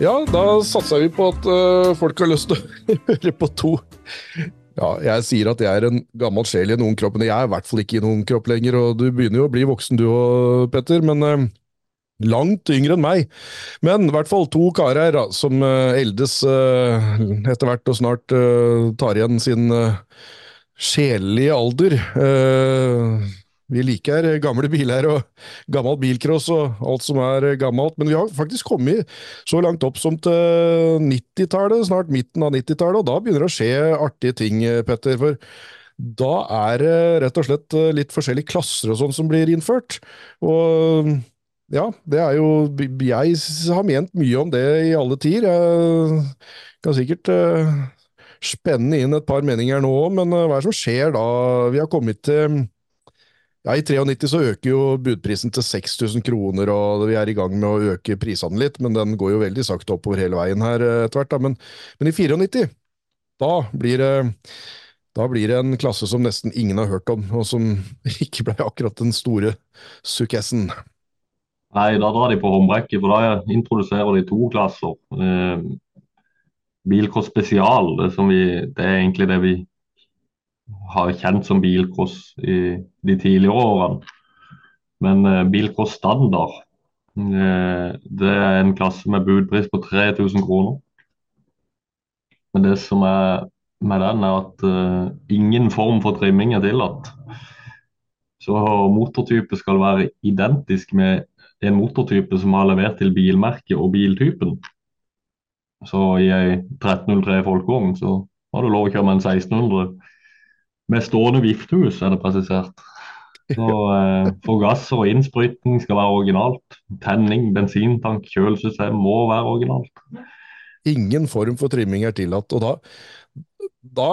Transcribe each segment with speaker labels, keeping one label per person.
Speaker 1: Ja, da satser vi på at uh, folk har lyst til å høre på to. Ja, jeg sier at jeg er en gammel sjel i en ung kropp, men jeg er i hvert fall ikke i en ung kropp lenger. Og du begynner jo å bli voksen du òg, Petter, men uh, langt yngre enn meg. Men i hvert fall to karer da, som uh, eldes etter hvert og snart tar igjen sin sjelelige alder. Vi liker gamle biler og gammel bilcross og alt som er gammelt, men vi har faktisk kommet så langt opp som til 90-tallet, snart midten av 90-tallet, og da begynner det å skje artige ting, Petter. for da er det rett og slett litt forskjellige klasser og sånn som blir innført. Og ja, det er jo Jeg har ment mye om det i alle tider. Jeg kan sikkert spenne inn et par meninger nå òg, men hva er det som skjer da? Vi har kommet til ja, I 93 så øker jo budprisen til 6000 kroner, og vi er i gang med å øke prisene litt, men den går jo veldig sakte oppover hele veien her eh, etter hvert. Men, men, i 94, da blir, det, da blir det en klasse som nesten ingen har hørt om, og som ikke ble akkurat den store sukkessen.
Speaker 2: Nei, da drar de på håndbrekket, for da introduserer de to klasser. Eh, Bilcross spesial, det, vi, det er egentlig det vi har kjent som bilcross i de tidligere årene. Men eh, bilcross standard, eh, det er en klasse med budpris på 3000 kroner. Men det som er med den, er at eh, ingen form for trimming er tillatt. Så motortype skal være identisk med en motortype som har levert til bilmerket og biltypen. Så i ei 1303 folkevogn så har du lov å kjøre med en 1600 med stående viftehus, er det presisert. Så eh, Forgasser og innsprøytning skal være originalt. Tenning, bensintank, kjølesystem må være originalt.
Speaker 1: Ingen form for trimming er tillatt. og da da,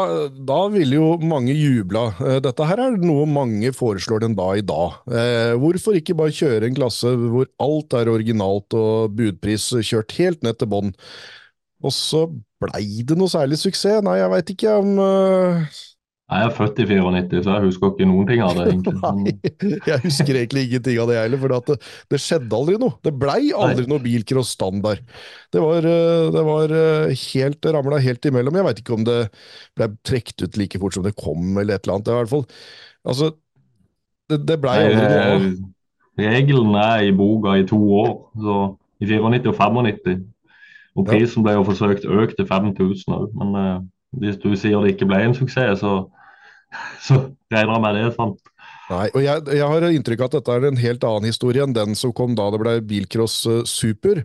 Speaker 1: da ville jo mange jubla. Eh, dette her er noe mange foreslår den dag i dag. Eh, hvorfor ikke bare kjøre en klasse hvor alt er originalt og budpris kjørt helt ned til bånn? Og så blei det noe særlig suksess? Nei, jeg veit ikke om uh,
Speaker 2: jeg er født i 94, så jeg husker ikke noen ting av det. egentlig.
Speaker 1: Nei, jeg husker egentlig ingenting av det heller, for det, det, skjedde aldri noe. Det blei aldri Nei. noe bilcross standard. Det var, eh, det var helt helt ramla helt imellom. Jeg veit ikke om det ble trukket ut like fort som det kom, eller et eller annet. Det, i hvert fall, altså, det, det blei aldri noe av.
Speaker 2: Regelen er i boka i to år, så i 94 og 95. Og prisen ble jo forsøkt økt til 5000 òg, men hvis du sier det ikke ble en suksess, så så regner jeg med det. sant?
Speaker 1: Nei, og jeg, jeg, har inntrykk av at dette er en helt annen historie enn den som kom da det ble bilcross uh, super.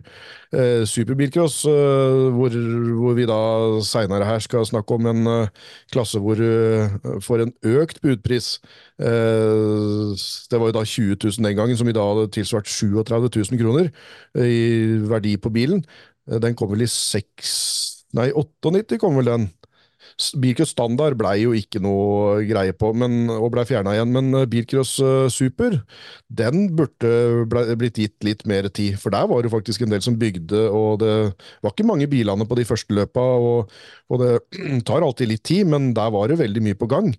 Speaker 1: Eh, superbilcross, eh, hvor, hvor, vi da seinere her skal snakke om en eh, klasse hvor du får en økt budpris. det var jo da 20 000 den gangen, som i dag hadde tilsvart 37 000 kroner i verdi på bilen. den kom vel i 6 Nei, 98 kom vel den. Bilcross standard blei jo ikke noe greie på, men, og blei fjerna igjen. Men eh, Bilcross uh, super, den burde ble, blitt gitt litt mer tid. For der var det faktisk en del som bygde, og det var ikke mange bilene på de første løpa. Og, og det tar alltid litt tid, men der var det veldig mye på gang.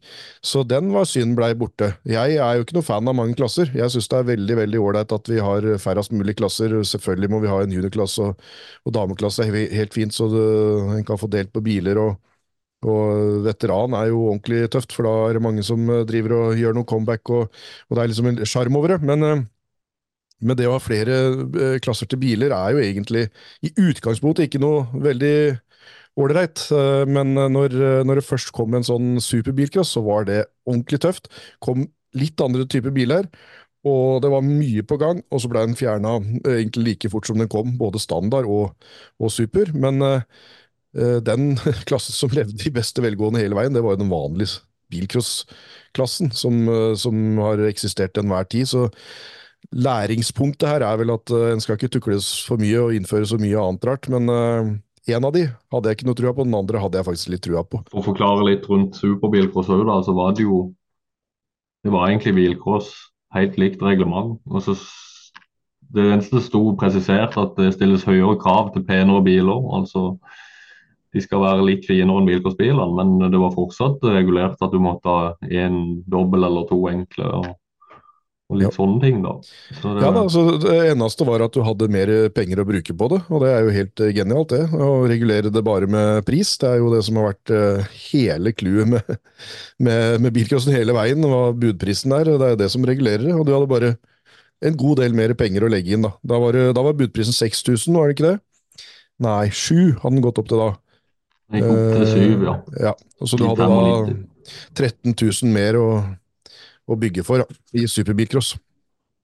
Speaker 1: Så den var synd blei borte. Jeg er jo ikke noe fan av mange klasser. Jeg syns det er veldig veldig ålreit at vi har færrest mulig klasser. Selvfølgelig må vi ha en juniorklasse og, og dameklasse helt fint, så det, en kan få delt på biler. og og veteran er jo ordentlig tøft, for da er det mange som eh, driver og gjør noe comeback, og, og det er liksom en sjarm over det. Men, eh, men, det å ha flere eh, klasser til biler er jo egentlig i utgangspunktet ikke noe veldig ålreit. Men når, når, det først kom en sånn superbilcross, så var det ordentlig tøft. Kom litt andre typer biler. Og det var mye på gang, og så ble den fjerna egentlig like fort som den kom, både standard og, og super. Men den klassen som levde i beste velgående hele veien, det var jo den vanlige bilcrossklassen som, eh, som har eksistert til enhver tid. Så læringspunktet her er vel at eh, en skal ikke tukles for mye og innføre så mye annet rart. Men en av de hadde jeg ikke noe trua på, den andre hadde jeg faktisk litt trua på.
Speaker 2: For å forklare litt rundt superbilcross òg, da, så var det jo Det var egentlig bilcross, helt likt reglement. Og så det eneste sto presisert at det stilles høyere krav til penere biler. altså de skal være litt finere enn bilcrossbilene, men det var fortsatt regulert at du måtte ha én dobbel eller to enkle. og og litt
Speaker 1: Ja.
Speaker 2: sånne ting, da. Så det,
Speaker 1: Ja da, så Det eneste var at du hadde mer penger å bruke på det, og det er jo helt eh, genialt, det. Å regulere det bare med pris. Det er jo det som har vært eh, hele clouet med, med, med bilcrossen hele veien, og budprisen der. Det er jo det som regulerer det. Og du hadde bare en god del mer penger å legge inn, da. Da var, det- da var budprisen 6000, var det ikke det? Nei, 7 hadde den gått opp til da.
Speaker 2: Gikk opp til syv, ja.
Speaker 1: Eh, ja. Og så du hadde da
Speaker 2: 95.
Speaker 1: 13 000 mer å, å bygge for ja, i superbilcross.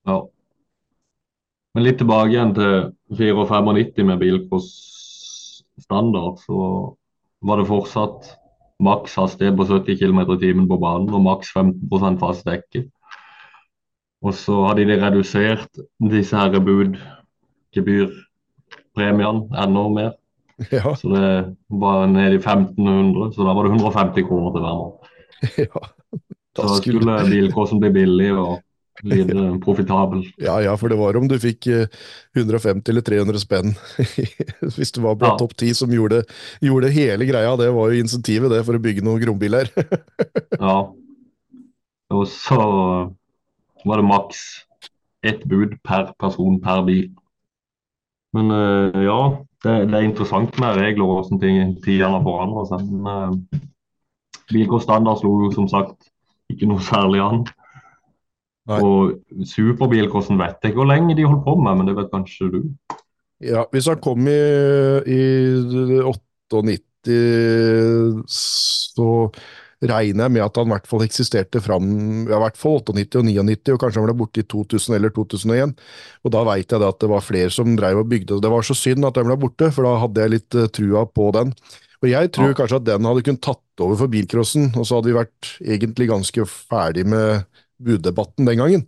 Speaker 2: Ja. Men litt tilbake igjen til 94 med bilcross standard, så var det fortsatt maks hastighet på 70 km i timen på banen og maks 15 fast dekke. Og så hadde de redusert disse her budgebyrpremiene enda mer.
Speaker 1: Ja,
Speaker 2: Så det var ned i 1500, så da var det 150 kroner til hver mann.
Speaker 1: ja. Da
Speaker 2: Så
Speaker 1: skulle-
Speaker 2: bilkåsen bli billig og lite profitabel.
Speaker 1: Ja, ja, for det var om du fikk eh, 150 eller 300 spenn hvis du var på
Speaker 2: Ja.
Speaker 1: topp 10 som gjorde, gjorde hele greia. Det var jo insentivet det for å bygge noen grombiler.
Speaker 2: Ja. Og så var det maks ett bud per person per bil. Men eh, ja, det, det er interessant med regler og hvordan ting tidene har forandret seg. Men uh, Bilcross slo jo som sagt ikke noe særlig an.
Speaker 1: Nei.
Speaker 2: Og superbilcrossen vet jeg ikke hvor lenge de holdt på med, men det vet kanskje du.
Speaker 1: Ja, hvis han kom i, i 98, så regner jeg med at han i hvert fall eksisterte fram ja, i hvert fall 98 og 99, og kanskje han ble borte i 2000 eller 2001. Og da veit jeg det at det var flere som drev og bygde. Det var så synd at den ble borte, for da hadde jeg litt eh, trua på den. Og jeg tror
Speaker 2: Ja.
Speaker 1: kanskje at den hadde kunnet tatt over for bilcrossen, og så hadde vi vært egentlig ganske ferdig med buddebatten den gangen.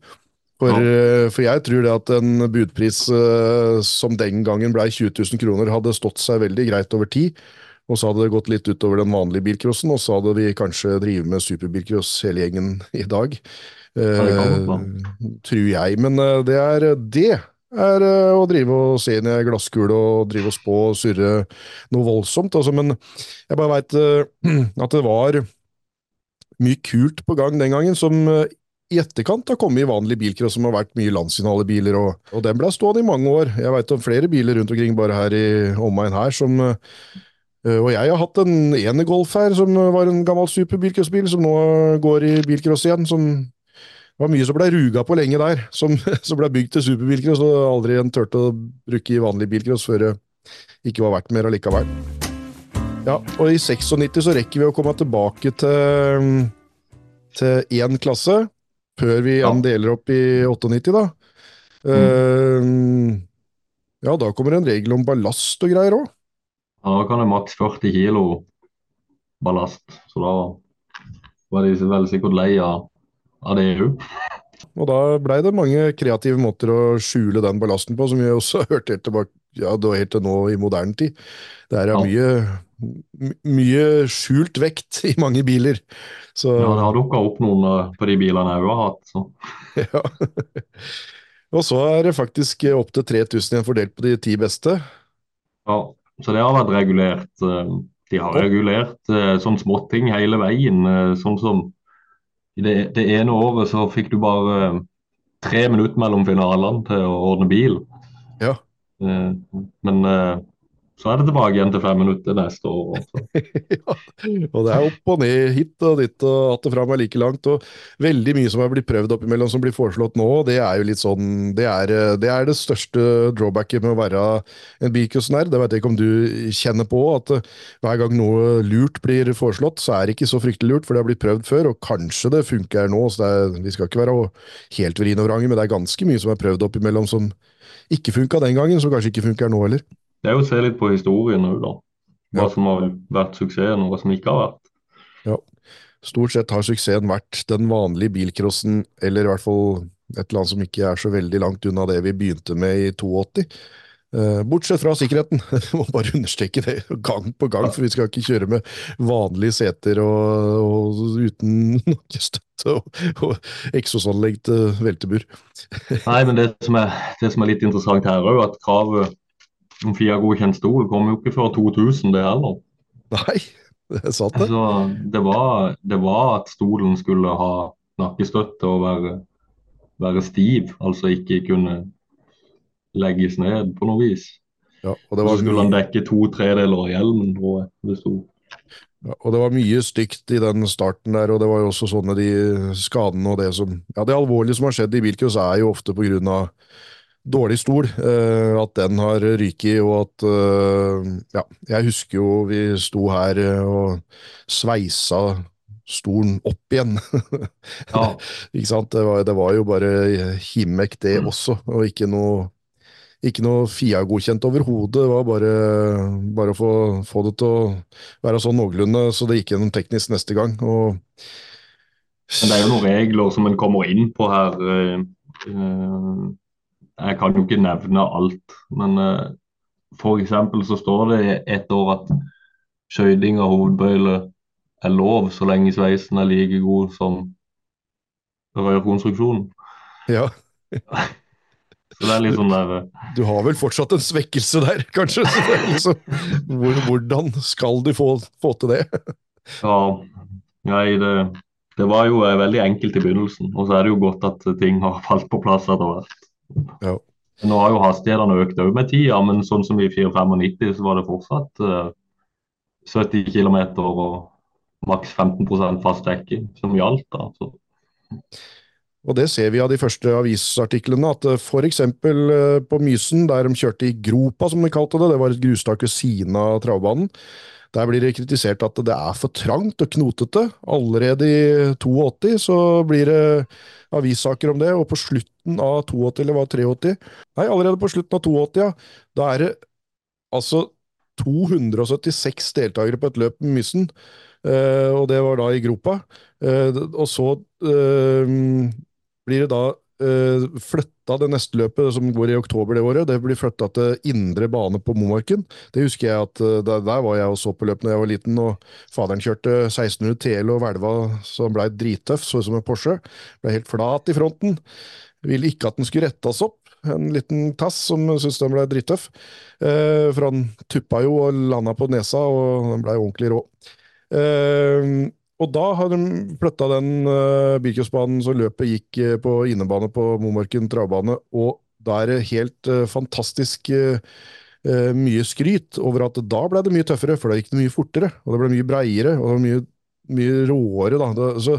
Speaker 1: For, ja. for jeg tror det at en budpris eh, som den gangen ble 20 000 kroner, hadde stått seg veldig greit over tid. Og så hadde det gått litt utover den vanlige bilcrossen, og så hadde vi kanskje drivet med superbilcross hele gjengen i dag. Eh, tror jeg. Men eh, det er det er eh, å drive og se inn i ei glasskule og drive og spå og surre noe voldsomt. Altså, men jeg bare veit at det var mye kult på gang den gangen, som eh, i etterkant har kommet i vanlig bilcross, som har vært mye landsfinalebiler, og, og den ble stående i mange år. Jeg veit om flere biler rundt omkring bare her i omegn her som eh, og jeg har hatt en Energolf her, som var en gammel superbilcrossbil, som nå går i bilcross igjen. som det var mye som ble ruga på lenge der, som, som ble bygd til superbilcross, og aldri en turte å bruke i vanlig bilcross før det ikke var verdt mer allikevel. Ja, og i 96 så rekker vi å komme tilbake til, til én klasse, før vi
Speaker 2: Ja.
Speaker 1: deler opp i 98, da. Eh, ja, da kommer en regel om ballast og greier òg.
Speaker 2: Ja, da kan det maks 40 kilo ballast, så da var de vel sikkert lei av, av det òg.
Speaker 1: Og da blei det mange kreative måter å skjule den ballasten på, som vi også har hørt helt tilbake ja, det var helt til nå i moderne tid. Det er
Speaker 2: Ja.
Speaker 1: mye, mye skjult vekt i mange biler. Så,
Speaker 2: Ja, det har dukka opp noen eh, på de bilene jeg òg har hatt. Så.
Speaker 1: ja. Og så er det faktisk opp til 3000 igjen fordelt på de ti beste.
Speaker 2: Ja, så det har vært regulert. eh, De har regulert eh, sånn småting hele veien. eh, Sånn som det, det ene året så fikk du bare tre minutter mellom finalene til å ordne bil.
Speaker 1: Ja.
Speaker 2: Men så er det tilbake igjen til fem minutter neste år.
Speaker 1: ja. Og det er opp og ned, hit og dit og att og fram er like langt. Og veldig mye som er blitt prøvd oppimellom som blir foreslått nå, det er jo litt sånn Det er eh, det, er det største drawbacket med å være en bilcrossnær. Det vet jeg ikke om du kjenner på, at eh, hver gang noe lurt blir foreslått, så er det ikke så fryktelig lurt, for det har blitt prøvd før, og kanskje det funker nå. så er, Vi skal ikke være helt vrien og vrange, men det er ganske mye som er prøvd oppimellom som ikke funka den gangen, som kanskje ikke funker nå heller.
Speaker 2: Det er jo å se litt på historien òg, da. Hva
Speaker 1: Ja.
Speaker 2: som har vært suksessen og hva som ikke har vært. Ja.
Speaker 1: Stort sett har suksessen vært den vanlige bilcrossen, eller i hvert fall et eller annet som ikke er så veldig langt unna det vi begynte med i 82. Eh, bortsett fra sikkerheten. Jeg må bare understreke det gang på gang, for vi skal ikke kjøre med vanlige seter og, og uten nakkestøtte og, og eksosanlegg til veltebur.
Speaker 2: Nei, men det som er, det som er litt interessant her òg, at kravet om FIA-godkjent stol kom jo ikke før 2000, det heller.
Speaker 1: Nei, det sant det.
Speaker 2: Altså, det var, det var at stolen skulle ha nakkestøtte og være være stiv, altså ikke kunne legges ned på noe vis.
Speaker 1: Ja, var
Speaker 2: så skulle han dekke to tredeler av hjelmen, tror jeg det sto.
Speaker 1: ja, og det var mye stygt i den starten der, og det var jo også sånne de skadene og det som Ja, det alvorlige som har skjedd i bilcross, er jo ofte på grunn av dårlig stol. eh, at den har ryket, og at eh, Ja, jeg husker jo vi sto her eh, og sveisa stolen opp igjen.
Speaker 2: Ja,
Speaker 1: Ikke sant? Det var, det var jo bare himmek det
Speaker 2: Mm.
Speaker 1: også, og ikke noe ikke noe FIA-godkjent overhodet, det var bare, bare å få, få det til å være sånn noenlunde, så det gikk gjennom teknisk neste gang. Og
Speaker 2: men det er jo noen regler som en kommer inn på her. eh, Jeg kan jo ikke nevne alt, men uh, for eksempel så står det et år at skøyting av hovedbøyle er lov så lenge sveisen er like god som rørkonstruksjonen.
Speaker 1: ja,
Speaker 2: Så det er litt sånn der eh,
Speaker 1: du har vel fortsatt en svekkelse der, kanskje? Liksom, hvor, hvordan skal du få, få til det?
Speaker 2: Ja, nei, det, det var jo eh, veldig enkelt i begynnelsen. Og så er det jo godt at ting har falt på plass etter hvert.
Speaker 1: Ja.
Speaker 2: Nå har jo hastighetene økt òg med tida, men sånn som i 495 så var det fortsatt uh, 70 km og maks 15% fast dekking som gjaldt. da. Så,
Speaker 1: Og det ser vi av de første avisartiklene, at f.eks. for eksempel eh, på Mysen, der de kjørte i gropa, som de kalte det, det var et grustak ved siden av travbanen, der blir det kritisert at det er for trangt og knotete. Allerede i 82 så blir det avissaker om det, og på slutten av 82, eller var det 83? Nei, allerede på slutten av 82, ja. Da er det altså 276 deltakere på et løp med Mysen, uh, og det var da i gropa. Uh, og så uh, blir det da uh, flytta det neste løpet, som går i oktober det året, det blir flytta til indre bane på Momarken. Det husker jeg at der, der var jeg og så på løp da jeg var liten, og faderen kjørte 1600 TL og hvelva så han blei drittøff, så ut som en Porsche. Ble helt flat i fronten. Ville ikke at den skulle rettes opp. En liten tass som syntes den ble drittøff. Eh, for han tuppa jo og landa på nesa, og den blei ordentlig rå. Eh, og da har de flytta den eh, bilcrossbanen så løpet gikk eh, på innebane på Momarken travbane, og da er det helt eh, fantastisk eh, mye skryt over at da ble det mye tøffere, for da gikk det mye fortere, og det ble mye breiere, og det var mye, mye råere. Da. Det, så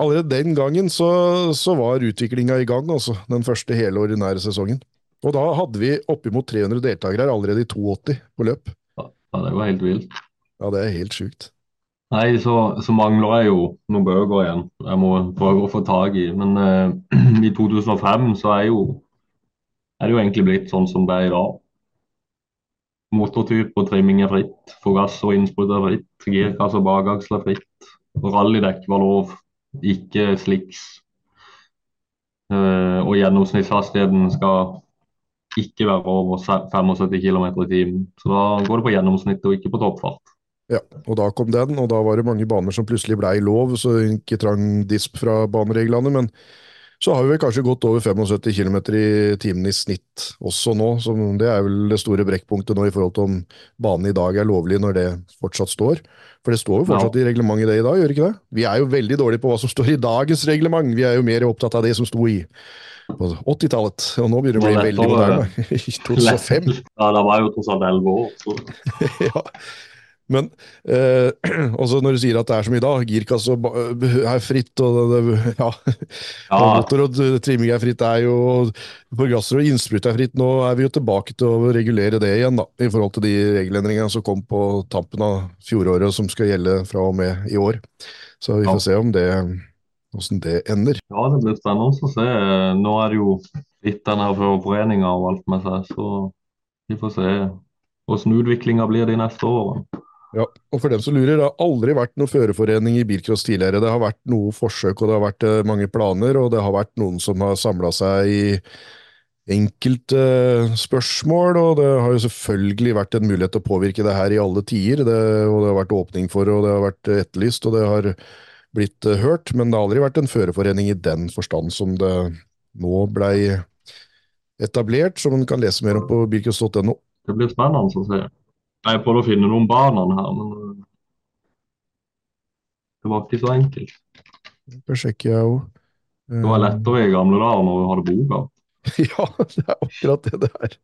Speaker 1: allerede den gangen så, så var utviklinga i gang, altså, den første hele ordinære sesongen. Og da hadde vi oppimot 300 deltakere her allerede i 82 på løp.
Speaker 2: ja, det var helt vilt.
Speaker 1: Ja, det er helt sjukt.
Speaker 2: Nei, så, så mangler jeg jo noen bøker igjen. Jeg må prøve å få tak i. Men eh, i 2005 så er, jo, er det jo egentlig blitt sånn som det er i dag. Motortype og trimming er fritt. Forgass og innsprut er fritt. Girkasse og bakaksel er fritt. Rallydekk var lov, ikke slicks. Uh, og gjennomsnittshastigheten skal ikke være over 75 km i timen. Så da går det på gjennomsnitt og ikke på toppfart.
Speaker 1: Ja, og da kom den, og da var det mange baner som plutselig blei lov, så ikke trang disp fra banereglene, men så har vi vel kanskje gått over 75 km i timen i snitt også nå, så det er vel det store brekkpunktet nå i forhold til om banen i dag er lovlig når det fortsatt står. For det står jo fortsatt i reglementet det i dag, gjør ikke det? Vi er jo veldig dårlige på hva som står i dagens reglement, vi er jo mer opptatt av det som sto i på 80-tallet, og nå begynner det å bli veldig moderne. I 2005.
Speaker 2: Ja, det var jo tross alt 11 år.
Speaker 1: Ja. Men eh, også når du sier at det er så mye da, girkasse er fritt, og ja,
Speaker 2: Ja,
Speaker 1: motor og trimming er fritt, det er jo forgasser og innsprut er fritt. Nå er vi jo tilbake til å regulere det igjen, da, i forhold til de regelendringene som kom på tampen av fjoråret, som skal gjelde fra og med i år. Så vi får
Speaker 2: Ja.
Speaker 1: se om det, hvordan det ender.
Speaker 2: ja, det blir spennende å se. Nå er det jo litt denne foreninga og alt med seg, så vi får se hvordan utviklinga blir de neste årene.
Speaker 1: Ja, og for dem som lurer, det har aldri vært noen førerforening i bilcross tidligere. Det har vært noe forsøk, og det har vært eh, mange planer, og det har vært noen som har samla seg i enkelte eh, spørsmål, og det har jo selvfølgelig vært en mulighet til å påvirke det her i alle tider, det, og det har vært åpning for, og det har vært etterlyst, og det har blitt eh, hørt, men det har aldri vært en førerforening i den forstand som det nå blei etablert, som man kan lese mer om på bilcross.no.
Speaker 2: Det blir spennende å se. Jeg prøvde å finne noen barna her, men øh, det var ikke så enkelt.
Speaker 1: Det sjekker jeg òg.
Speaker 2: Det var lettere i gamle dager når du hadde boka.
Speaker 1: Ja, det er akkurat det det er.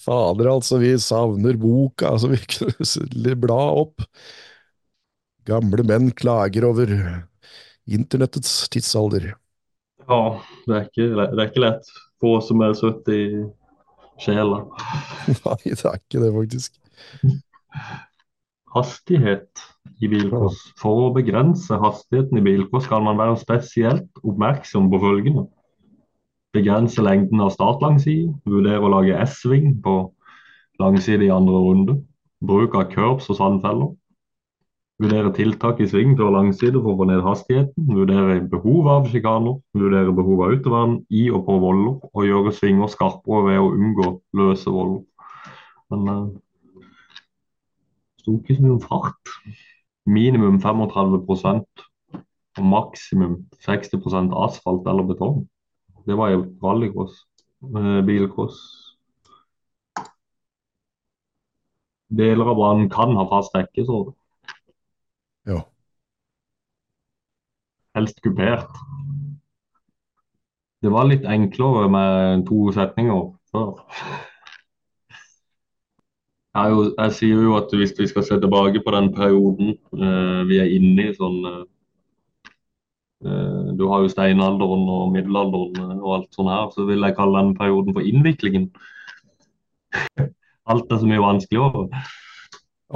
Speaker 1: Fader, altså, vi savner boka. Altså, vi kunne bla opp. Gamle menn klager over internettets tidsalder.
Speaker 2: Ja, det er ikke, det er ikke lett for oss som er 70 i sjela.
Speaker 1: Nei, det er ikke det, faktisk.
Speaker 2: Hastighet i bilcross. For å begrense hastigheten i bilcross skal man være spesielt oppmerksom på følgende. Begrense lengden av startlangside. Vurdere å lage S-sving på langside i andre runde. Bruk av curbs og sandfeller. Vurdere tiltak i sving fra langside for å få ned hastigheten. Vurdere behov av sjikaner. Vurdere behov av autovern i og på voller. Og gjøre svinger skarpere ved å unngå løse voller. Men uh, sto ikke så mye om fart. Minimum 35 og maksimum 60% asfalt eller betong. Det var jo rallycross. Eh, bilcross. Deler av banen kan ha fast dekke, så
Speaker 1: Ja.
Speaker 2: helst kupert. Det var litt enklere med to setninger før. Jeg, jo, jeg sier jo at hvis vi skal se tilbake på den perioden eh, vi er inne i, sånn eh, eh, Du har jo steinalderen og middelalderen eh, og alt sånn her, så vil jeg kalle den perioden for innviklingen. Alt er så mye vanskeligere.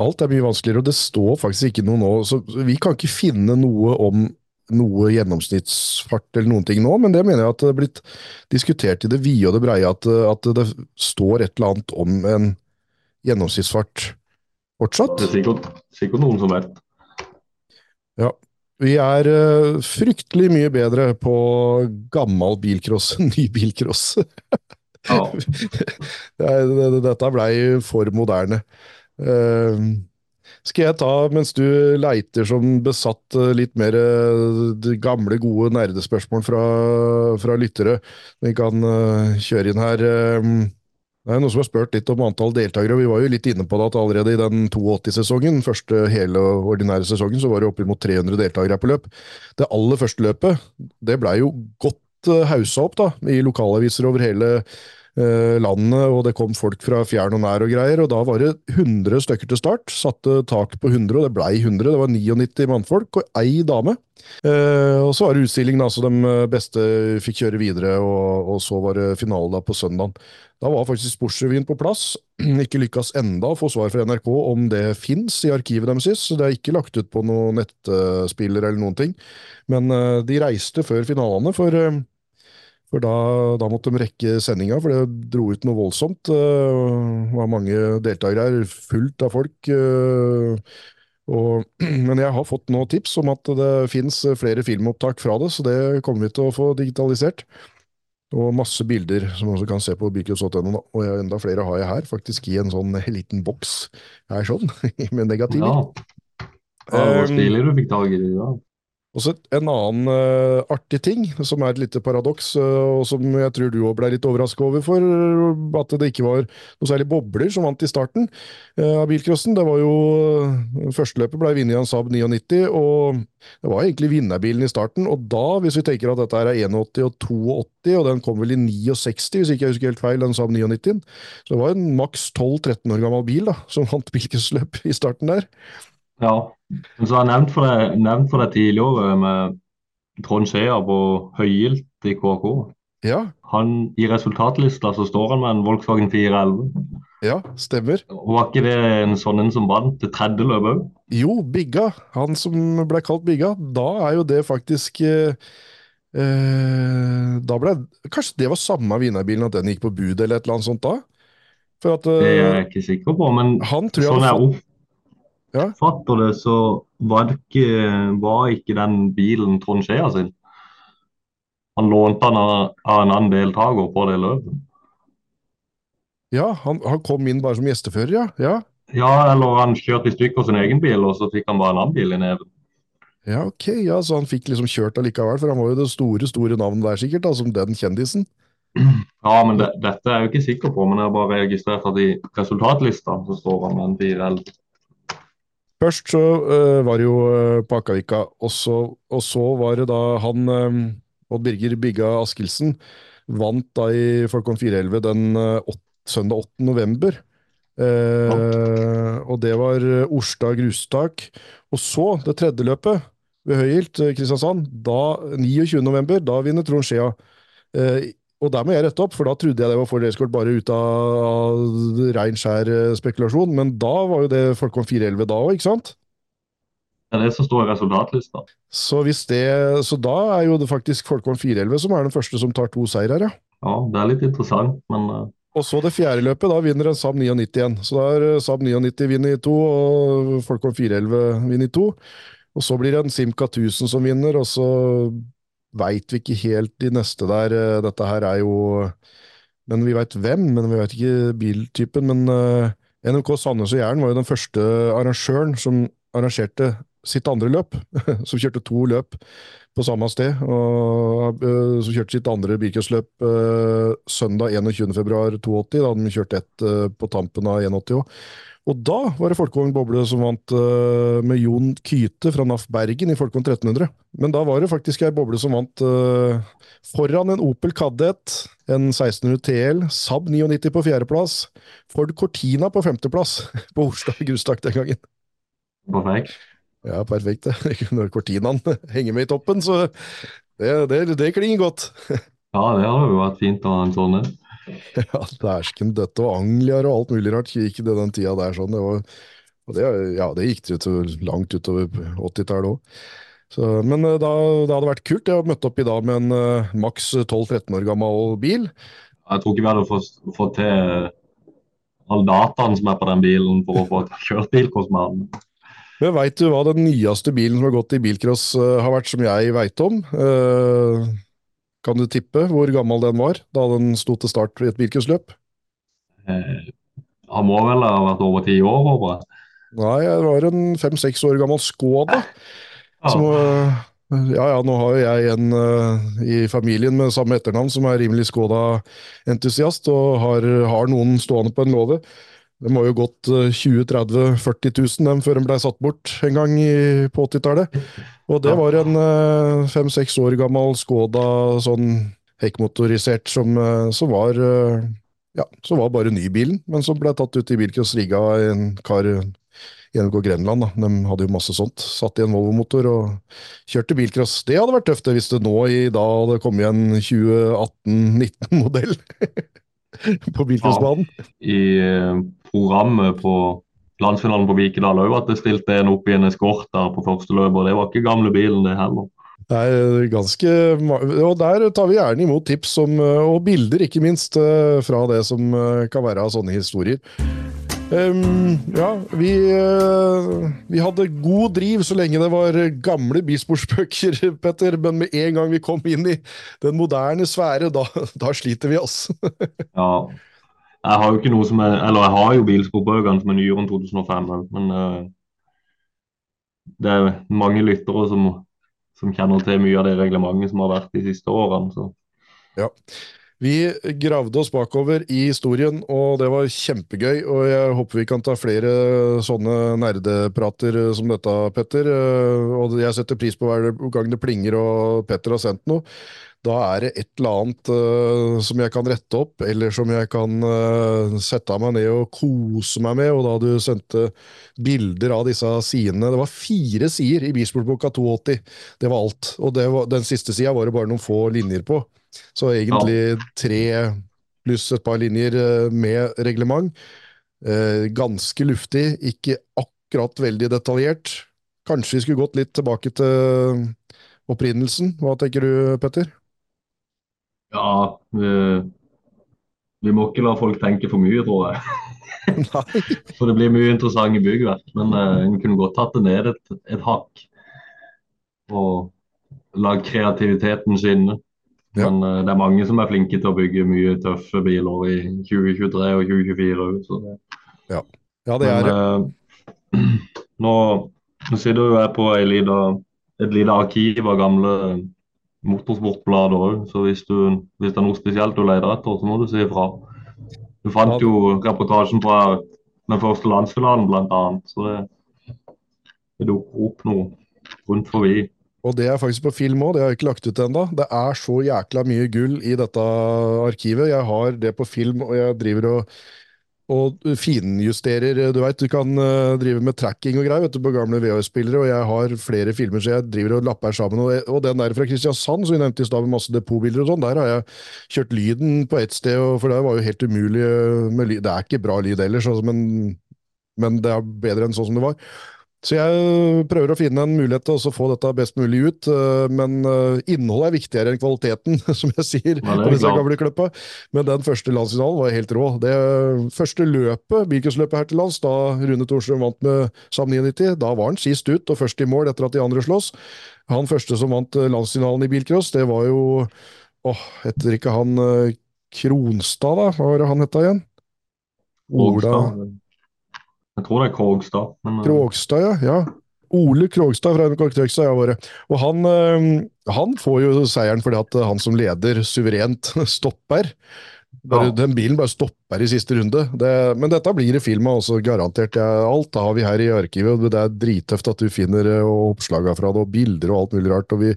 Speaker 1: Alt er mye vanskeligere, og det står faktisk ikke noe nå. Så vi kan ikke finne noe om noe gjennomsnittsfart eller noen ting nå, men det mener jeg at det er blitt diskutert i det vide og det breie, at, at det står et eller annet om en gjennomsnittsfart fortsatt.
Speaker 2: Det er sikkert, sikkert noen som vet.
Speaker 1: Ja. Vi er uh, fryktelig mye bedre på gammel bilcross enn ny bilcross.
Speaker 2: Ja.
Speaker 1: Dette blei for moderne. Uh, skal jeg ta, mens du leiter som besatt, uh, litt mer gamle, gode nerdespørsmål fra, fra lyttere? Vi kan kjøre inn her. Det er noen som har spurt litt om antall deltakere, og vi var jo litt inne på det at allerede i den 82-sesongen, første hele ordinære sesongen, så var det oppimot 300 deltakere på løp. Det aller første løpet, det blei jo godt haussa opp da, i lokalaviser over hele eh, landet, og det kom folk fra fjern og nær og greier, og da var det 100 stykker til start. Satte tak på 100, og det blei 100. Det var 99 mannfolk og ei dame. Eh, og så var det utstilling, da, så de beste fikk kjøre videre, og, og så var det finale på søndagen. Da var faktisk Sportsrevyen på plass. Ikke lykkes enda å få svar fra NRK om det fins i arkivet deres. Det er ikke lagt ut på noen nettspiller eller noen ting. Men eh, de reiste før finalene, for, uh, for da, da, måtte de rekke sendinga, for det dro ut noe voldsomt. Det var mange deltakere her, fullt av folk. Og, men jeg har fått nå tips om at det fins flere filmopptak fra det, så det kommer vi til å få digitalisert. Og masse bilder som man også kan se på bilcross.no. Og enda flere har jeg her, faktisk i en sånn liten boks her sånn, med negativer.
Speaker 2: Ja. ja det var stilig du fikk tak i det. Ja.
Speaker 1: Og så En annen uh, artig ting, som er et lite paradoks, uh, og som jeg tror du òg ble litt overraska over, for at det ikke var noe særlig bobler som vant i starten uh, av bilcrossen. Det var jo Førsteløpet ble vunnet av en Saab 99, og det var egentlig vinnerbilen i starten. Og da, hvis vi tenker at dette er 81 og 82, og den kom vel i 69, hvis ikke jeg husker helt feil, den Saab 99, så det var en maks 12-13 år gammel bil da, som vant bilcrossløp i starten der.
Speaker 2: Ja, men så har jeg nevnt for deg, nevnt for deg tidligere med Trond Skjea på høygilt i KK.
Speaker 1: Ja.
Speaker 2: Han, I resultatlista så står han med en Volkswagen 411.
Speaker 1: Ja, stemmer.
Speaker 2: Og Var ikke det en sånn en som vant det tredje løpet òg?
Speaker 1: Jo, Bigga. Han som ble kalt Bigga. Da er jo det faktisk eh, eh, Da ble Kanskje det var samme vinnerbilen, at den gikk på bud eller et eller annet sånt da?
Speaker 2: For at, eh, det er jeg ikke sikker på, men sånn er opp, ja. fatter det, så var, det ikke, var ikke den bilen Trond Skjea sin. Han lånte den av, en annen deltaker på det løpet.
Speaker 1: Ja, han, han, kom inn bare som gjestefører, ja. ja.
Speaker 2: Ja, eller han kjørte i stykker sin egen bil, og så fikk han bare en annen bil i neven.
Speaker 1: Ja, ok, ja, Så han fikk liksom kjørt allikevel, for han var jo det store store navnet der sikkert, da, som den kjendisen.
Speaker 2: Ja, men det, dette er jeg jo ikke sikker på, men jeg har bare registrert at i resultatlista så står han med en 411.
Speaker 1: Først så uh, var det jo uh, på Akavika, og så, og så, var det da han uh, Odd Birger Bygga Askildsen vant da i Folkon 411 den uh, søndag 8. november. Og det var Orstad grustak. Og så, det tredje løpet, ved Høyhilt Kristiansand, da 29. november, da vinner Trond Skjea. Eh, og der må jeg rette opp, for da trodde jeg det var for Escort bare ut av rein skjær spekulasjon, men da var jo det Folkon 411 da òg, ikke sant?
Speaker 2: Det er det som står i resultatlista.
Speaker 1: Så, det, så da er jo det faktisk Folkvogn 411 som er den første som tar to seier her, ja.
Speaker 2: Ja, det er litt interessant, men uh...
Speaker 1: Og så det fjerde løpet, da vinner en Saab 99 igjen. Så da er eh, Saab 99 vinner i to, og Folkvogn 411 vinner i to. Og så blir det en Simca 1000 som vinner, og så veit vi ikke helt de neste der. Eh, dette her er jo Men vi veit hvem, men vi veit ikke biltypen. Men uh, NRK Sandnes og Jæren var jo den første arrangøren som arrangerte sitt andre løp, som kjørte to løp på samme sted. og uh, Som kjørte sitt andre bilcrossløp uh, søndag 21.2.82. Da de kjørt ett uh, på tampen av 81 òg. Og da var det Folkevogn Boble som vant uh, med Jon Kyte fra NAF Bergen i Folkevogn 1300. Men da var det faktisk ei boble som vant uh, foran en Opel Kadett, en 1600 TL, Saab 99 på fjerdeplass, Ford Cortina på femteplass på Oslo grustak den gangen.
Speaker 2: Perfekt.
Speaker 1: Ja, perfekt. Når Cortinaen henger med i toppen, så det, det, det klinger godt.
Speaker 2: Ja, det har jo vært fint å ha en sånn en.
Speaker 1: Ja, dæsken døtte og anglier og alt mulig rart gikk det den tida der. sånn. Det var, og det, ja, det gikk det utover, langt utover 80-tallet òg. Men eh, da, det hadde vært kult. Jeg har møtt opp i dag med en uh, maks 12-13 år gammel bil.
Speaker 2: Jeg tror ikke vi hadde fått, fått til all dataen som er på den bilen for å få kjørt bilkostnaden.
Speaker 1: Men Veit du hva den nyeste bilen som har gått i bilcross uh, har vært, som jeg veit om? Uh, kan du tippe hvor gammel den var da den sto til start i et bilcrossløp?
Speaker 2: Eh, han må vel ha vært over ti år, håper jeg.
Speaker 1: Nei, det var en fem-seks år gammel Skoda. Ja. Som, ja, ja, nå har jo jeg en uh, i familien med samme etternavn som er rimelig Skoda-entusiast, og har, har, noen stående på en låve. Det må jo gått 20 30 40 000 dem før de ble satt bort en gang i, på 80-tallet. Og det var en eh, fem-seks år gammel Skoda sånn hekkmotorisert som, eh, som, var eh, ja, som var bare nybilen, men som ble tatt ut i Bilcross Riga i en kar NK Grenland. Da. De hadde jo masse sånt. Satt i en Volvo-motor og kjørte bilcross. Det hadde vært tøft hvis det nå i dag hadde kommet en 2018-19-modell på bilcrossbanen.
Speaker 2: Ja, I programmet på landsfinalen på Vikedal òg at det stilte en opp i en eskort der på første løp, og det var ikke gamle bilen, det heller.
Speaker 1: Det er ganske Og der tar vi gjerne imot tips om, og bilder, ikke minst, eh, fra det som eh, kan være av sånne historier. Um, ja, vi, vi, hadde god driv så lenge det var gamle bisportsbøker, Petter, men med en gang vi kom inn i den moderne sfære, da, da sliter vi, oss.
Speaker 2: ja, jeg har jo ikke noe som er Eller jeg har jo bilsportbøkene som er nyere enn 2005 men uh, det er mange lyttere som, som, kjenner til mye av det reglementet som har vært de siste årene. Så.
Speaker 1: Ja. Vi gravde oss bakover i historien, og det var kjempegøy. Og jeg håper vi kan ta flere sånne nerdeprater som dette, Petter. Eh, og jeg setter pris på hver gang det plinger og Petter har sendt noe da er det et eller annet uh, som jeg kan rette opp, eller som jeg kan uh, sette meg ned og kose meg med. Og da du sendte bilder av disse sidene Det var fire sider i Bilsportboka 82. Det var alt. Og var, den siste sida var det bare noen få linjer på. Så egentlig tre pluss et par linjer uh, med reglement. ganske luftig, ikke akkurat veldig detaljert. Kanskje vi skulle gått litt tilbake til opprinnelsen. Hva tenker du, Petter?
Speaker 2: Ja, vi, vi, må ikke la folk tenke for mye, tror jeg. for det blir mye interessante byggverk. Men uh, en kunne godt tatt det ned et, et hakk. Og la kreativiteten skinne. Men uh, det er mange som er flinke til å bygge mye tøffe biler i 2023 og 2024 òg.
Speaker 1: Ja. ja. det er det.
Speaker 2: Uh, nå, sitter jo jeg på et lite arkiv av gamle motorsportblader òg, så hvis, du, hvis, det er noe spesielt du leter etter, så må du si ifra. Du fant jo reportasjen fra den første landsfinalen, annet, så det, det dukker opp noe rundt forbi.
Speaker 1: Og det er faktisk på film òg, det har jeg ikke lagt ut ennå. Det er så jækla mye gull i dette arkivet. Jeg har det på film, og jeg driver og, og finjusterer Du veit, du kan uh, drive med tracking og greier vet du, på gamle VHS-spillere, og jeg har flere filmer så jeg driver og lapper sammen. Og, og den der fra Kristiansand som vi nevnte i stad, med masse depotbilder og sånn, der har jeg kjørt lyden på ett sted, for det var jo helt umulig med lyd. Det er ikke bra lyd ellers, altså, men, men det er bedre enn sånn som det var. Så jeg prøver å finne en mulighet til å få dette best mulig ut, eh, men eh, innholdet er viktigere enn kvaliteten, som jeg sier.
Speaker 2: Ja,
Speaker 1: på disse gamle. Men den første landsfinalen var helt rå. Det første løpet, bilcrosløpet her til lands, da Rune Thorsrud vant med SAM 99, da var han sist ut og først i mål etter at de andre slåss. Han første som vant eh, landsfinalen i bilcross, det var jo Åh, heter ikke han Kronstad, da? Hva var det han heta igjen? Ola.
Speaker 2: Jeg tror det er Krogstad. Men, eh,
Speaker 1: Krogstad, ja. ja. Ole Krogstad fra NRK Trøgstad, ja, våre. Og han, øh, han får jo seieren fordi at han som leder suverent stopper.
Speaker 2: Ja.
Speaker 1: Den bilen bare stopper i siste runde. Det, men dette blir det film av garantert. Alt har vi her i arkivet. og Det er drittøft at du finner øh, oppslagene fra det, og bilder og alt mulig rart. og vi,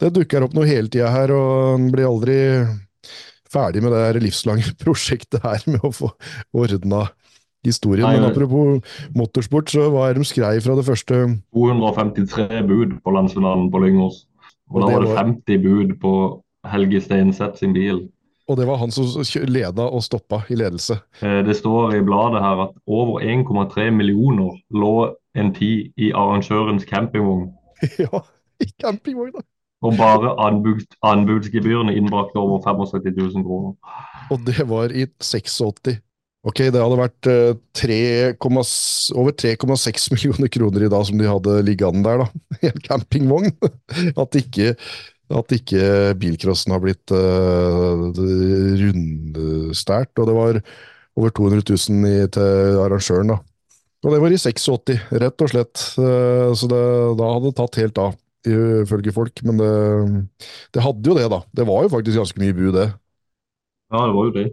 Speaker 1: Det dukker opp noe hele tida her, og en blir aldri ferdig med det her livslange prosjektet her med å få ordna historien.
Speaker 2: Nei,
Speaker 1: Men apropos motorsport, så hva er det de skrev fra det første
Speaker 2: 253 bud på landsfinalen på Lyngås. Og,
Speaker 1: Og
Speaker 2: da var det
Speaker 1: var-
Speaker 2: 50 bud på Helge Steinseth sin bil.
Speaker 1: Og det var han som leda og stoppa i ledelse.
Speaker 2: Eh, Det står i bladet her at over 1,3 millioner lå en tid i arrangørens campingvogn.
Speaker 1: ja, i campingvogna!
Speaker 2: Og bare anbuds, anbudsgebyrene innbrakte over 75 000 kroner.
Speaker 1: Og det var i 86. Ok, det hadde vært eh, 3, over 3,6 millioner kroner i dag som de hadde liggende der, da. I en campingvogn. At ikke, at ikke bilcrossen har blitt uh, rundstært. Og det var over 200 000 i, til arrangøren, da. Og det var i 86, rett og slett. Uh, så det, da hadde det tatt helt av, ifølge folk. Men det, det hadde jo det, da. Det var jo faktisk ganske mye bu, det.
Speaker 2: Ja, det var jo det.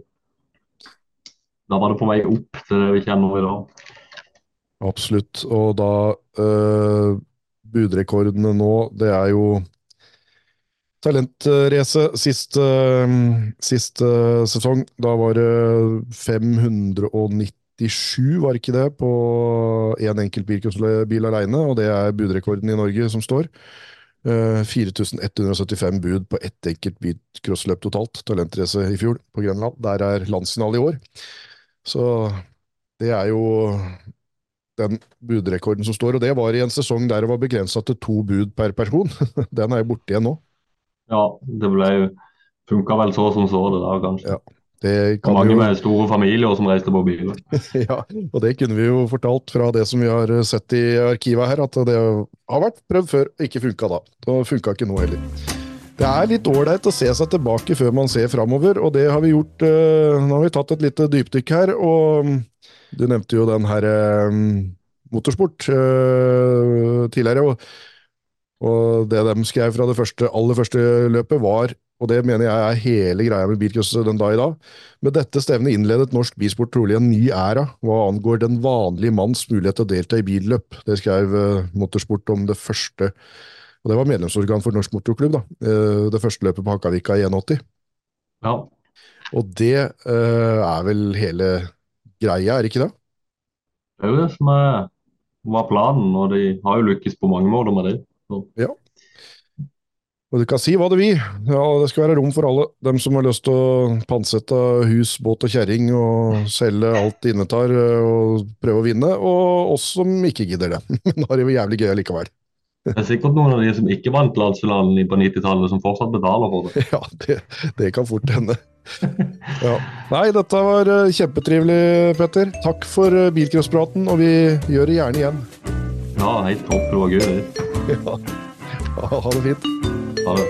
Speaker 2: Da var det på vei opp til det vi kjenner i dag.
Speaker 1: Absolutt. Og da øh, Budrekordene nå, det er jo Talentrace sist, øh, sist øh, sesong. Da var det 597, var ikke det, på én en enkelt bilcrossbil alene, og det er budrekorden i Norge som står. Eh, 4175 bud på ett enkelt bilcrossløp totalt. Talentrace i fjor på Grønland. Der er landsfinale i år. Så det er jo den budrekorden som står, og det var i en sesong der det var begrensa til to bud per person. Den er jo borte igjen nå.
Speaker 2: Ja, det ble jo funka vel så som så det der, kanskje.
Speaker 1: Ja, Det kan
Speaker 2: Mange
Speaker 1: jo,
Speaker 2: med store familier som reiste på biler.
Speaker 1: ja, og det kunne vi jo fortalt fra det som vi har sett i arkivet her, at det har vært prøvd før og ikke funka da. Det funka ikke nå heller. Det er litt ålreit å se seg tilbake før man ser framover, og det har vi gjort. eh, Nå har vi tatt et lite dypdykk her, og mm, du nevnte jo den her eh, motorsport eh, tidligere. og det de skrev fra det første, aller første løpet var, og det mener jeg er hele greia med bilcross den dag i dag, med dette stevnet innledet norsk bisport trolig en ny æra hva angår den vanlige manns mulighet til å delta i billøp. Det skrev Motorsport om det første, og det var medlemsorgan for Norsk Motorklubb, da. Eh, det første løpet på Hakkavika i 81.
Speaker 2: Ja,
Speaker 1: Og det eh, er vel hele greia, er det ikke det?
Speaker 2: det er jo det som er, var planen, og de har jo lykkes på mange måter med det. Så,
Speaker 1: Og du kan si hva du vil, ja, det skal være rom for alle. Dem som har lyst til å pantsette hus, båt og kjerring og selge alt de innetar eh, og prøve å vinne, og oss som ikke gidder det. Men da har det jo jævlig gøy allikevel.
Speaker 2: Det er sikkert noen av de som ikke vant landsfinalen på 90-tallet, som fortsatt betaler for det.
Speaker 1: Ja, det, det kan fort hende. Ja. Nei, dette var eh, kjempetrivelig, Petter. Takk for eh, bilcrosspraten, og vi gjør det gjerne igjen.
Speaker 2: Ja, helt topp. Det var gøy, det.
Speaker 1: Ja. Ha det fint.
Speaker 2: Ha det.